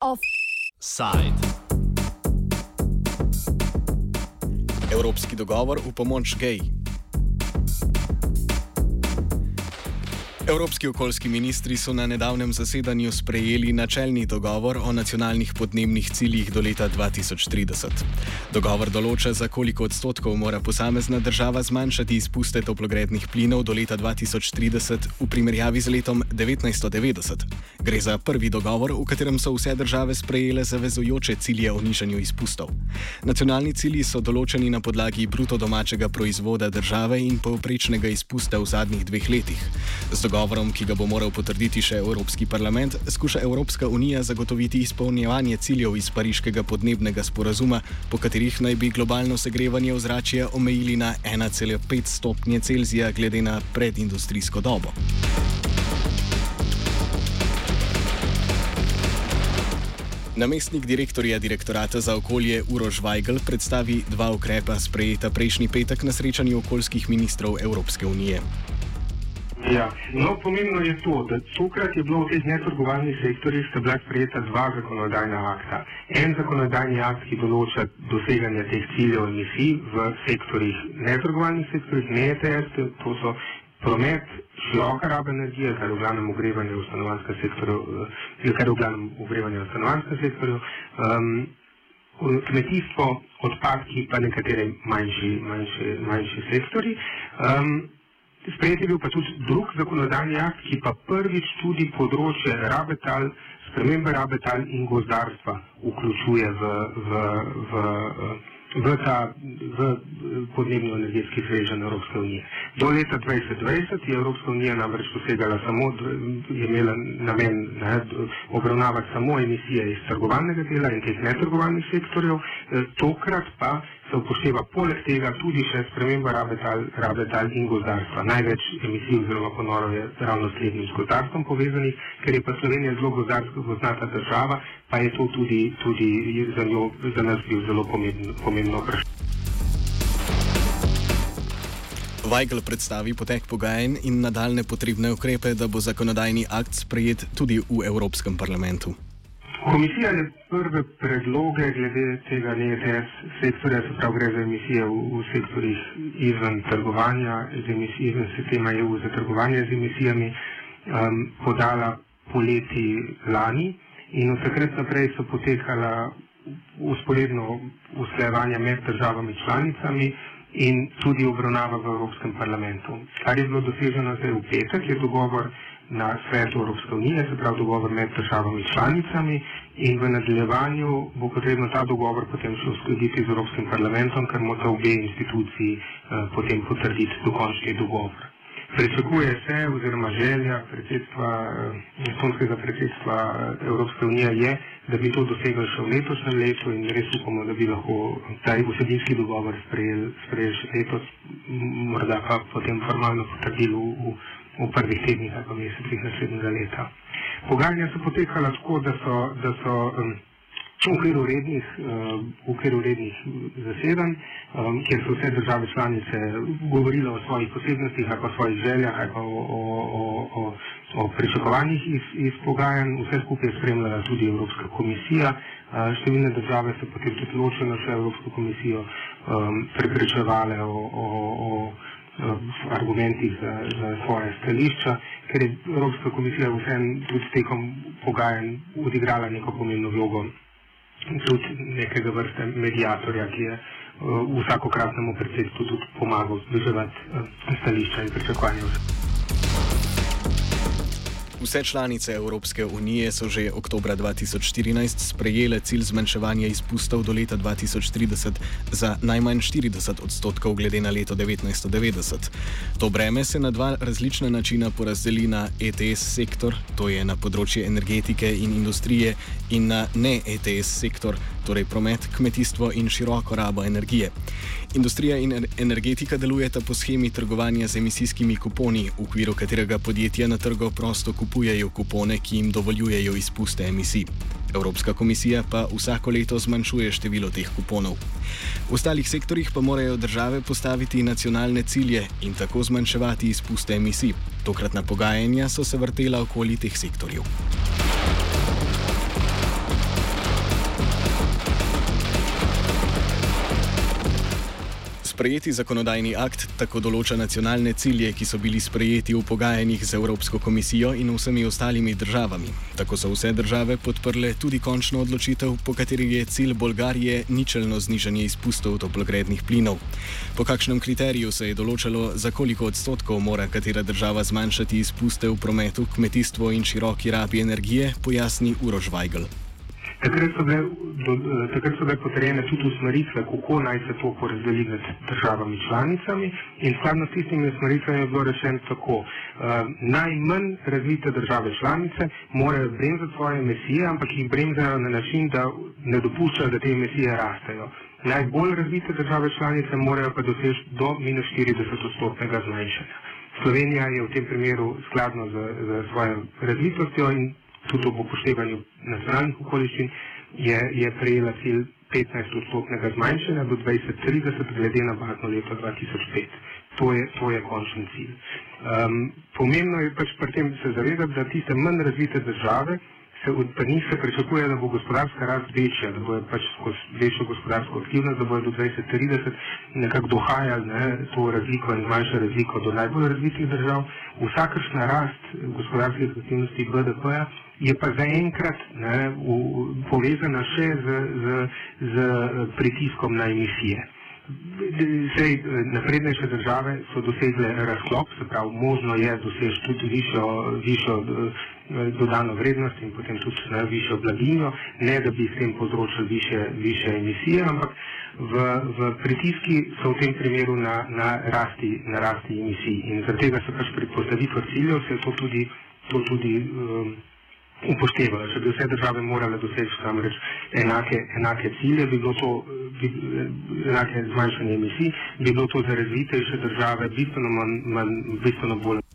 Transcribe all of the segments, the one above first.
Offside. Evropski dogovor v pomoč gej. Evropski okoljski ministri so na nedavnem zasedanju sprejeli načelni dogovor o nacionalnih podnebnih ciljih do leta 2030. Dogovor določa, za koliko odstotkov mora posamezna država zmanjšati izpuste toplogrednih plinov do leta 2030 v primerjavi z letom 1990. Gre za prvi dogovor, v katerem so vse države sprejele zavezujoče cilje o nižanju izpustov. Nacionalni cilji so določeni na podlagi bruto domačega proizvoda države in povprečnega izpusta v zadnjih dveh letih dogovorom, ki ga bo moral potrditi še Evropski parlament, skuša Evropska unija zagotoviti izpolnjevanje ciljev iz pariškega podnebnega sporazuma, po katerih naj bi globalno segrevanje ozračja omejili na 1,5 stopnje Celzija glede na predindustrijsko dobo. Namestnik direktorja direktorata za okolje Urož Weigl predstavi dva ukrepa sprejeta prejšnji petek na srečanju okoljskih ministrov Evropske unije. Ja, no, pomembno je to, da tokrat je bilo v teh netrgovalnih sektorjih sta bila sprejeta dva zakonodajna akta. En zakonodajni akt, ki določa doseganje teh ciljev emisij v sektorjih, netrgovalnih sektorjih, ne ETS, to so promet, široka raba energije, kar je v glavnem ogrevanje v stanovanskem sektorju, eh, kar je v glavnem ogrevanje v stanovanskem sektorju, um, kmetijstvo, odpadki pa nekatere manjši, manjši, manjši sektori. Um, Sprejet je bil pa tudi drug zakonodajni akt, ki pa prvič tudi področje rabetal, spremembe rabetal in gozdarstva vključuje v, v, v, v v podnebno energetski svežen Evropske unije. Do leta 2020 je Evropska unija namreč posegala samo, je imela namen ne, obravnavati samo emisije iz trgovalnega dela in teh netrgovalnih sektorjev, tokrat pa se upošteva poleg tega tudi še sprememba rabe tal, rabe tal in gozdarstva. Največ emisij oziroma ponorov je ravno slednjim z gozdarstvom povezanih, ker je pa Slovenija zelo gozdarska gozdnata država, pa je to tudi, tudi za, njo, za nas bil zelo pomembno, pomembno vprašanje. Weigl predstavi potek pogajanj in nadaljne potrebne ukrepe, da bo zakonodajni akt sprejet tudi v Evropskem parlamentu. Komisija je prve predloge glede tega NETS sektorja, se pravi gre za emisije v, v sektorjih izven trgovanja, emisij, izven sistema EU za trgovanje z emisijami, um, podala poleti lani in od takrat naprej so potekala usporedno usklajevanja med državami članicami in tudi obravnava v Evropskem parlamentu. Kar je bilo doseženo zdaj v petek, je dogovor na svetu Evropske unije, se pravi dogovor med državami članicami in v nadaljevanju bo potrebno ta dogovor potem še uskladiti z Evropskim parlamentom, ker morata obe instituciji eh, potem potrditi dokončni dogovor. Pričakuje se oziroma želja predsedstva, eh, estonskega predsedstva eh, Evropske unije je, da bi to dosegli še v letošnjem letu in res upamo, da bi lahko ta vsebinski dogovor sprejeli sprejel še letos, morda pa potem formalno potrdili v, v v prvih tednih ali pa mesecih naslednjega leta. Pogajanja so potekala tako, da so, da so um, v okviru rednih, uh, v okviru rednih zasedanj, um, kjer so vse države članice govorile o svojih posebnostih ali pa svojih željah ali pa o, o, o, o, o pričakovanjih iz, iz pogajanj, vse skupaj je spremljala tudi Evropska komisija. Uh, številne države so potem tudi ločeno še Evropsko komisijo um, prepričevale o, o, o argumentih za, za svoje stališča, ker je Evropska komisija vsem tudi tekom pogajanj odigrala neko pomembno vlogo, tudi nekega vrste medijatorja, ki je uh, vsakokratnemu predsedstvu tudi pomagal zbliževati uh, stališča in pričakovanja. Vse članice Evropske unije so že oktober 2014 sprejele cilj zmanjševanja izpustov do leta 2030 za najmanj 40 odstotkov glede na leto 1990. To breme se na dva različna načina porazdeli na ETS sektor, to je na področje energetike in industrije, in na ne ETS sektor, torej promet, kmetijstvo in široko rabo energije. Industrija in energetika delujeta po schemi trgovanja z emisijskimi kuponi, v okviru katerega podjetja na trgu prosto kupujejo kupone, ki jim dovoljujejo izpuste emisij. Evropska komisija pa vsako leto zmanjšuje število teh kuponov. V ostalih sektorjih pa morajo države postaviti nacionalne cilje in tako zmanjševati izpuste emisij. Tokratna pogajanja so se vrtela okoli teh sektorjev. Sprejeti zakonodajni akt tako določa nacionalne cilje, ki so bili sprejeti v pogajanjih z Evropsko komisijo in vsemi ostalimi državami. Tako so vse države podprle tudi končno odločitev, po kateri je cilj Bolgarije ničelno znižanje izpustov toplogrednih plinov. Po kakšnem kriteriju se je določalo, za koliko odstotkov mora katera država zmanjšati izpuste v prometu, kmetijstvu in široki rabi energije, pojasni Urož Weigl. Takrat so, bile, do, takrat so bile potrjene tudi usmeritve, kako naj se to porazdeli med državami članicami in skladno s tistimi usmeritvami je bilo rečeno tako, uh, najmanj razvite države članice morajo bremzati svoje emisije, ampak jih bremzajo na način, da ne dopuščajo, da te emisije rastejo. Najbolj razvite države članice morajo pa doseči do minus 40 odstotnega zmanjšanja. Slovenija je v tem primeru skladno z, z svojo razvitostjo in tudi ob upoštevanju nacionalnih okoliščin, je, je prejela cilj 15-odstotnega zmanjšanja do 2030 glede na bazno leto 2005. To je, to je končni cilj. Um, pomembno je pač pri tem se zavedati, da tiste manj razvite države se od njih se pričakuje, da bo gospodarska rast večja, da bo pač skozi večjo gospodarsko aktivnost, da bo do 2030 nekako dohajali ne, to razliko in zmanjša razliko do najbolj razvitih držav. Vsakršna rast gospodarskih aktivnosti BDP-ja je pa zaenkrat povezana še z, z, z pritiskom na emisije. Sej, naprednejše države so dosegle razklop, se pravi, možno je doseči tudi višjo, višjo dodano vrednost in potem tudi ne, višjo blaginjo, ne da bi s tem povzročili više, više emisije, ampak v, v pritiski so v tem primeru na, na, rasti, na rasti emisij in zaradi tega se pač pri postavitvah ciljev se to tudi, to tudi um, upoštevalo. Če bi vse države morale doseči namreč enake, enake cilje, bi bilo to bi, enake zmanjšanje emisij, bi bilo to za razvitejše države bistveno, manj, manj, bistveno bolj.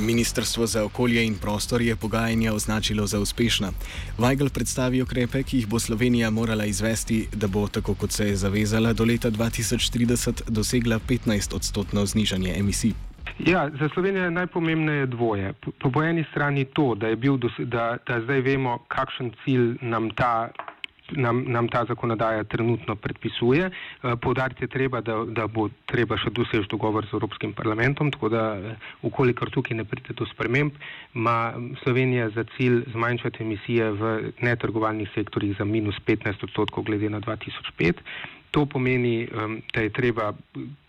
Ministrstvo za okolje in prostor je pogajanja označilo za uspešna. Weigl predstavi ukrepe, ki jih bo Slovenija morala izvesti, da bo, tako kot se je zavezala, do leta 2030 dosegla 15-odstotno znižanje emisij. Ja, za Slovenijo je najpomembnejše dvoje. Po, po eni strani to, da, bil, da, da zdaj vemo, kakšen cilj nam ta, nam, nam ta zakonodaja trenutno predpisuje. Eh, Povdariti je treba, da, da bo treba še doseči dogovor z Evropskim parlamentom, tako da, ukolikor tukaj ne pride do sprememb, ima Slovenija za cilj zmanjšati emisije v netrgovalnih sektorjih za minus 15 odstotkov glede na 2005. To pomeni, da je treba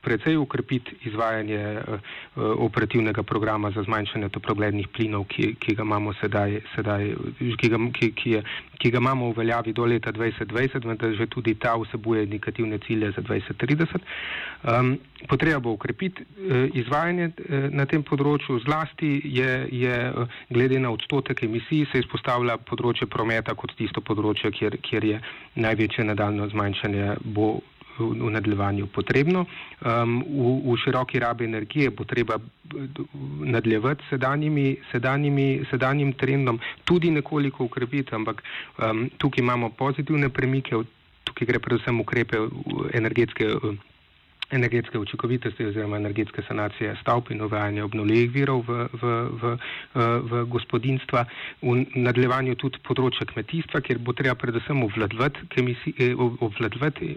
precej ukrepiti izvajanje eh, operativnega programa za zmanjšanje toplogrednih plinov, ki, ki ga imamo sedaj, sedaj ki, ga, ki, ki, je, ki ga imamo v veljavi do leta 2020, vendar že tudi ta vsebuje indikativne cilje za 2030. Um, potreba bo ukrepiti uh, izvajanje uh, na tem področju, zlasti je, je glede na odstotek emisij se izpostavlja področje prometa kot tisto področje, kjer, kjer je največje nadaljno zmanjšanje bo v nadaljevanju potrebno. Um, v, v široki rabi energije bo treba nadaljevati sedanjimi, sedanjimi, sedanjim trendom, tudi nekoliko ukrepiti, ampak um, tukaj imamo pozitivne premike, tukaj gre predvsem ukrepe energetske. energetske učinkovitosti oziroma energetske sanacije stavb in uvajanje obnovljivih virov v, v, v, v gospodinstva, v nadaljevanju tudi področje kmetijstva, kjer bo treba predvsem obvladovati, obvladovati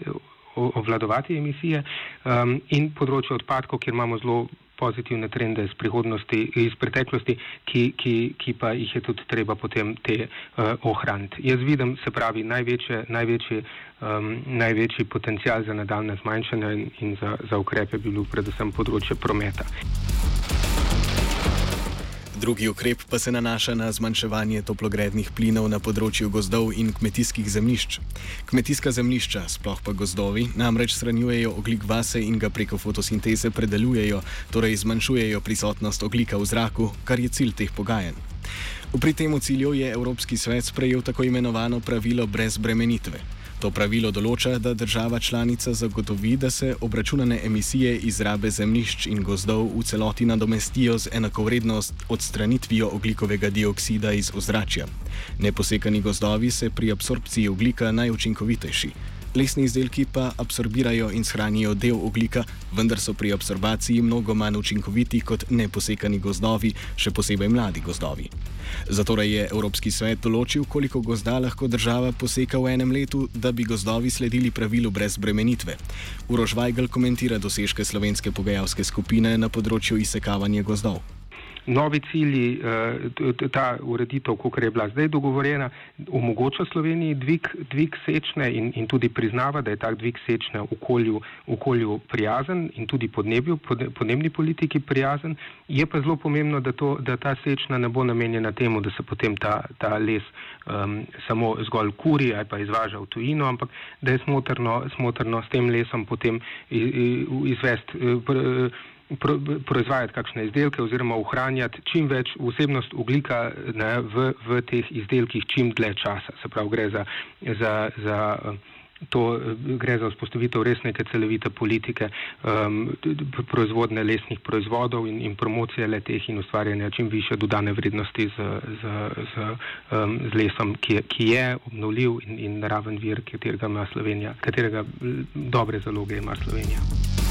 obvladovati emisije um, in področje odpadkov, kjer imamo zelo pozitivne trende iz prihodnosti, iz preteklosti, ki, ki, ki pa jih je tudi treba potem te uh, ohraniti. Jaz vidim, se pravi, največje, največji, um, največji potencial za nadaljne zmanjšanje in, in za, za ukrepe bi bil predvsem področje prometa. Drugi ukrep pa se nanaša na zmanjševanje toplogrednih plinov na področju gozdov in kmetijskih zemljišč. Kmetijska zemljišča, sploh pa gozdovi, namreč shranjujejo oglik vase in ga preko fotosinteze predelujejo, torej zmanjšujejo prisotnost oglika v zraku, kar je cilj teh pogajanj. Pri tem cilju je Evropski svet sprejel tako imenovano pravilo brez bremenitve. To pravilo določa, da država članica zagotovi, da se obračunane emisije izrabe zemljišč in gozdov v celoti nadomestijo z enakovredno odstranitvijo oglikovega dioksida iz ozračja. Neposekani gozdovi se pri absorpciji oglika najučinkovitejši. Lesni izdelki pa absorbirajo in shranijo del oglika, vendar so pri absorbaciji mnogo manj učinkoviti kot neposekani gozdovi, še posebej mladi gozdovi. Zato je Evropski svet določil, koliko gozda lahko država poseka v enem letu, da bi gozdovi sledili pravilu brez bremenitve. Urož Weigl komentira dosežke slovenske pogajalske skupine na področju izsekavanja gozdov novi cilji, eh, ta ureditev, kot je bila zdaj dogovorjena, omogoča Sloveniji dvig, dvig sečne in, in tudi priznava, da je tak dvig sečne okolju, okolju prijazen in tudi podnebju, podnebni politiki prijazen. Je pa zelo pomembno, da, to, da ta sečna ne bo namenjena temu, da se potem ta, ta les um, samo zgolj kuri ali pa izvaža v tujino, ampak da je smotrno, smotrno s tem lesom potem izvesti. Pro, proizvajati kakšne izdelke oziroma ohranjati čim več vsebnost oglika ne, v, v teh izdelkih čim dlje časa. Se pravi, gre za, za, za to, gre za vzpostavitev res neke celovite politike um, proizvodne lesnih proizvodov in, in promocije le teh in ustvarjanja čim više dodane vrednosti z, z, z, um, z lesom, ki je, ki je obnovljiv in, in naraven vir, katerega ima Slovenija, katerega dobre zaloge ima Slovenija.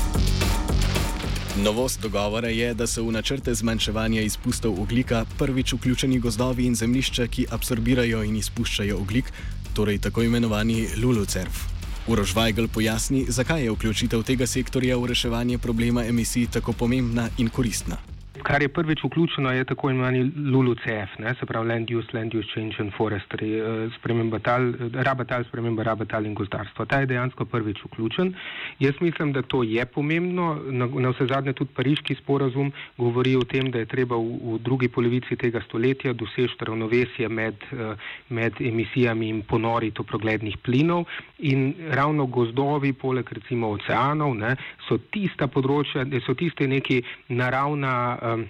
Novost dogovora je, da so v načrte zmanjševanja izpustov oglika prvič vključeni gozdovi in zemljišča, ki absorbirajo in izpuščajo oglik, torej tako imenovani LULUCERF. Urož Weigl pojasni, zakaj je vključitev tega sektorja v reševanje problema emisij tako pomembna in koristna. Kar je prvič vključeno, je tako imenovani LULUCF, ne, se pravi Land Use, Land Use Change and Forestry, eh, sprememba tal, raba tal, sprememba raba tal in gozdarstva. Ta je dejansko prvič vključen. Jaz mislim, da to je pomembno. Na, na vse zadnje tudi pariški sporazum govori o tem, da je treba v, v drugi polovici tega stoletja doseči ravnovesje med, eh, med emisijami in ponori toproglednih plinov in ravno gozdovi, poleg recimo oceanov, ne, so tista področja, so tiste neki naravna um,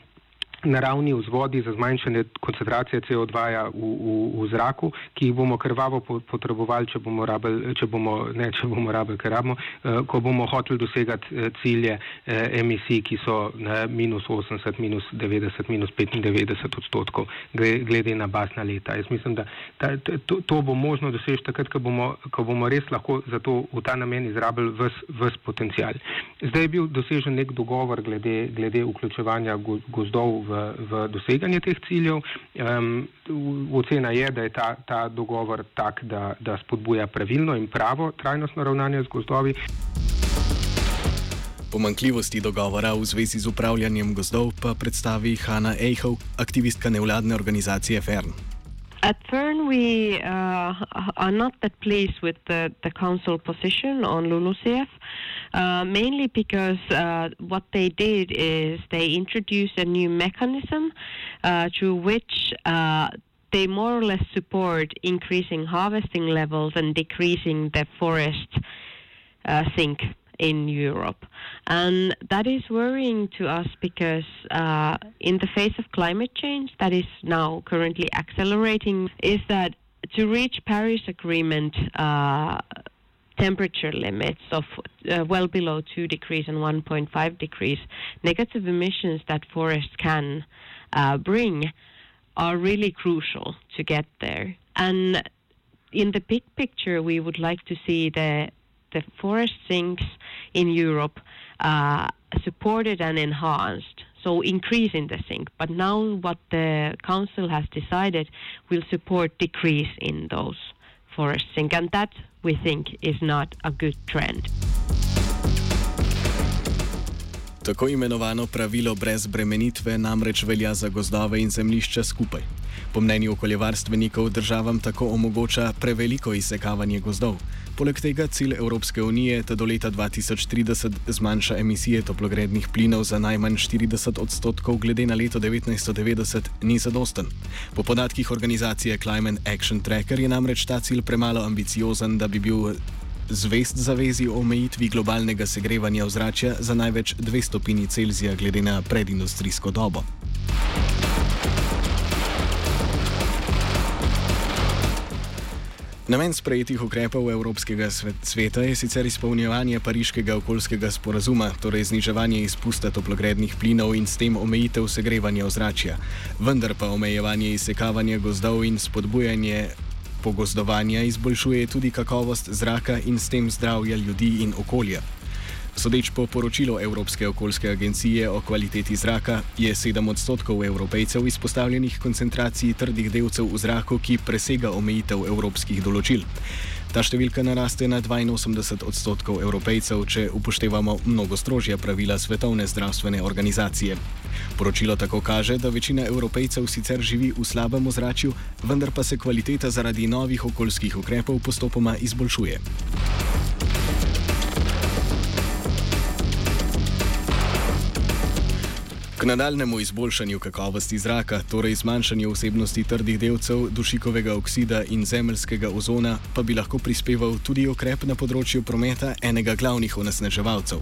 naravni vzvodi za zmanjšanje koncentracije CO2 -ja v, v, v zraku, ki jih bomo krvavo potrebovali, če bomo rabili, če bomo, ne, če bomo rabili, ker rabimo, eh, ko bomo hoteli dosegati eh, cilje eh, emisij, ki so ne, minus 80, minus 90, minus 95 odstotkov, glede na basna leta. Jaz mislim, da ta, to, to bo možno doseči takrat, ko bomo, ko bomo res lahko za to v ta namen izrabili vs potencial. Zdaj je bil dosežen nek dogovor glede, glede vključevanja gozdov v v doseganje teh ciljev. Um, ocena je, da je ta, ta dogovor tak, da, da spodbuja pravilno in pravo trajnostno ravnanje z gozdovi. Pomankljivosti dogovora v zvezi z upravljanjem gozdov pa predstavi Hanna Eichel, aktivistka nevladne organizacije Fern. At Fern, we uh, are not that pleased with the, the council position on LULUCF, uh, mainly because uh, what they did is they introduced a new mechanism uh, through which uh, they more or less support increasing harvesting levels and decreasing the forest uh, sink in Europe. And that is worrying to us because, uh, in the face of climate change that is now currently accelerating, is that to reach Paris Agreement uh, temperature limits of uh, well below 2 degrees and 1.5 degrees, negative emissions that forests can uh, bring are really crucial to get there. And in the big picture, we would like to see the the forest sinks in Europe uh, supported and enhanced, so increasing the sink. But now what the council has decided will support decrease in those forest sink, and that we think is not a good trend. Tako imenovano pravilo brez bremenitve namreč velja za gozdove in zemljišča skupaj. Po mnenju okoljevarstvenikov državam tako omogoča preveliko izsekavanje gozdov. Poleg tega cilj Evropske unije, da do leta 2030 zmanjša emisije toplogrednih plinov za najmanj 40 odstotkov glede na leto 1990, ni zadosten. Po podatkih organizacije Climate Action Tracker je namreč ta cilj premalo ambiciozen, da bi bil zvest zavezi o omejitvi globalnega segrevanja ozračja za največ 2 stopinji Celzija glede na predindustrijsko dobo. Namen sprejetih ukrepov Evropskega sveta je sicer izpolnjevanje pariškega okoljskega sporazuma, torej zniževanje izpusta toplogrednih plinov in s tem omejitev segrevanja ozračja, vendar pa omejevanje izsekavanja gozdov in spodbujanje pogozdovanja izboljšuje tudi kakovost zraka in s tem zdravja ljudi in okolja. Sodeč po poročilu Evropske okoljske agencije o kvaliteti zraka, je 7 odstotkov evropejcev izpostavljenih koncentraciji trdih delcev v zraku, ki presega omejitev evropskih določil. Ta številka naraste na 82 odstotkov evropejcev, če upoštevamo mnogo strožja pravila Svetovne zdravstvene organizacije. Poročilo tako kaže, da večina evropejcev sicer živi v slabem ozračju, vendar pa se kvaliteta zaradi novih okoljskih ukrepov postopoma izboljšuje. K nadaljnemu izboljšanju kakovosti zraka, torej zmanjšanju vsebnosti trdih delcev, dušikovega oksida in zemeljskega ozona, pa bi lahko prispeval tudi okrep na področju prometa enega glavnih onesnaževalcev.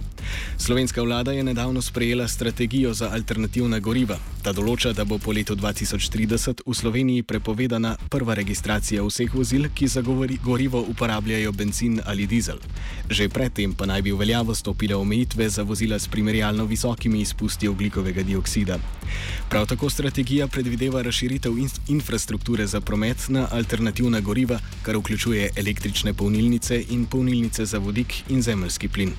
Slovenska vlada je nedavno sprejela strategijo za alternativna goriva. Ta določa, da bo po letu 2030 v Sloveniji prepovedana prva registracija vseh vozil, ki za gorivo uporabljajo benzin ali dizel. Že predtem pa naj bi v veljavo stopile omejitve za vozila s primerjalno visokimi izpusti oglikovega dioksida. Prav tako strategija predvideva razširitev infrastrukture za promet na alternativna goriva, kar vključuje električne polnilnice in polnilnice za vodik in zemljski plin.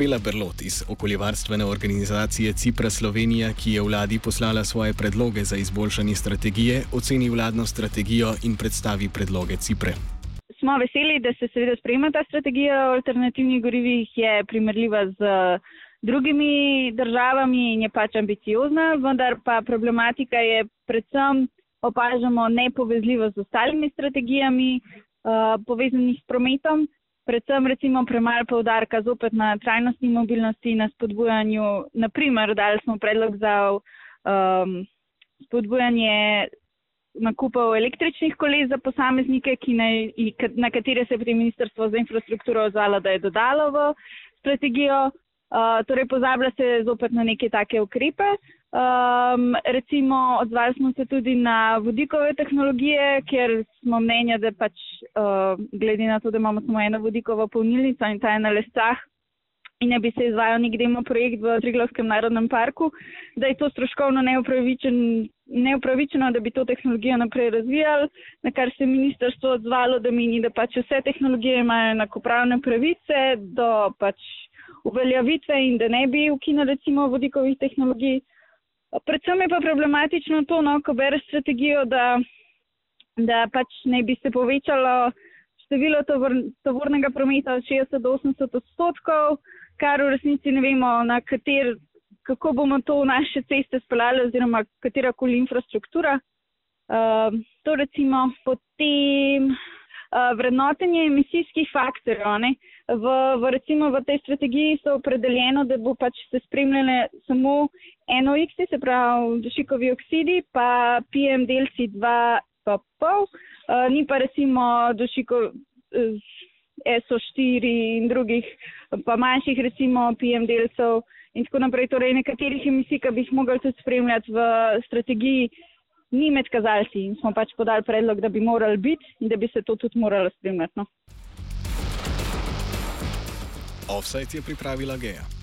Špela Berlot iz okoljevarstvene organizacije Cipra Slovenija, ki je vladi poslala svoje predloge za izboljšanje strategije, oceni vladno strategijo in predstavi predloge Cipre smo veseli, da se seveda sprejema ta strategija o alternativnih gorivih, je primerljiva z drugimi državami in je pač ambiciozna, vendar pa problematika je predvsem opažamo nepovezljivost z ostalimi strategijami uh, povezanih s prometom, predvsem recimo premalo povdarka zopet na trajnostni mobilnosti, na spodbujanju, naprimer, dali smo predlog za um, spodbujanje nakupov električnih koles za posameznike, naj, na katere se je potem Ministrstvo za infrastrukturo odzvalo, da je dodalo v strategijo. Uh, torej, pozablja se zopet na neke take ukrepe. Um, recimo, odzvali smo se tudi na vodikove tehnologije, ker smo mnenja, da pač, uh, glede na to, da imamo samo eno vodikovo polnilnico in ta je na lescah, in da bi se izvajal nek demo projekt v Triglavskem narodnem parku, da je to stroškovno neupravičeno, da bi to tehnologijo naprej razvijali, na kar se je ministrstvo odzvalo, da meni, da pač vse tehnologije imajo enakopravne pravice do pač uveljavitve in da ne bi ukinili recimo vodikovih tehnologij. Predvsem je pa problematično to, no, ko bereš strategijo, da, da pač ne bi se povečalo število tovor, tovornega prometa od 60 do 80 odstotkov, kar v resnici ne vemo, kater, kako bomo to v naše ceste speljali oziroma katera koli infrastruktura. Uh, to recimo potem uh, vrednotenje emisijskih faktorjev. V, v, recimo v tej strategiji so opredeljeno, da bo pač se spremljale samo NOx, se pravi dušikovi oksidi, pa PM delci 2 pa pol, uh, ni pa recimo dušikov. Uh, SO4 in drugih, pa manjših, recimo PM delcev in tako naprej. Torej, nekaterih emisij, ki bi jih mogli tudi spremljati v strategiji, ni med kazalci in smo pač podali predlog, da bi morali biti in da bi se to tudi moralo spremljati. No. Offside je pripravila Geja.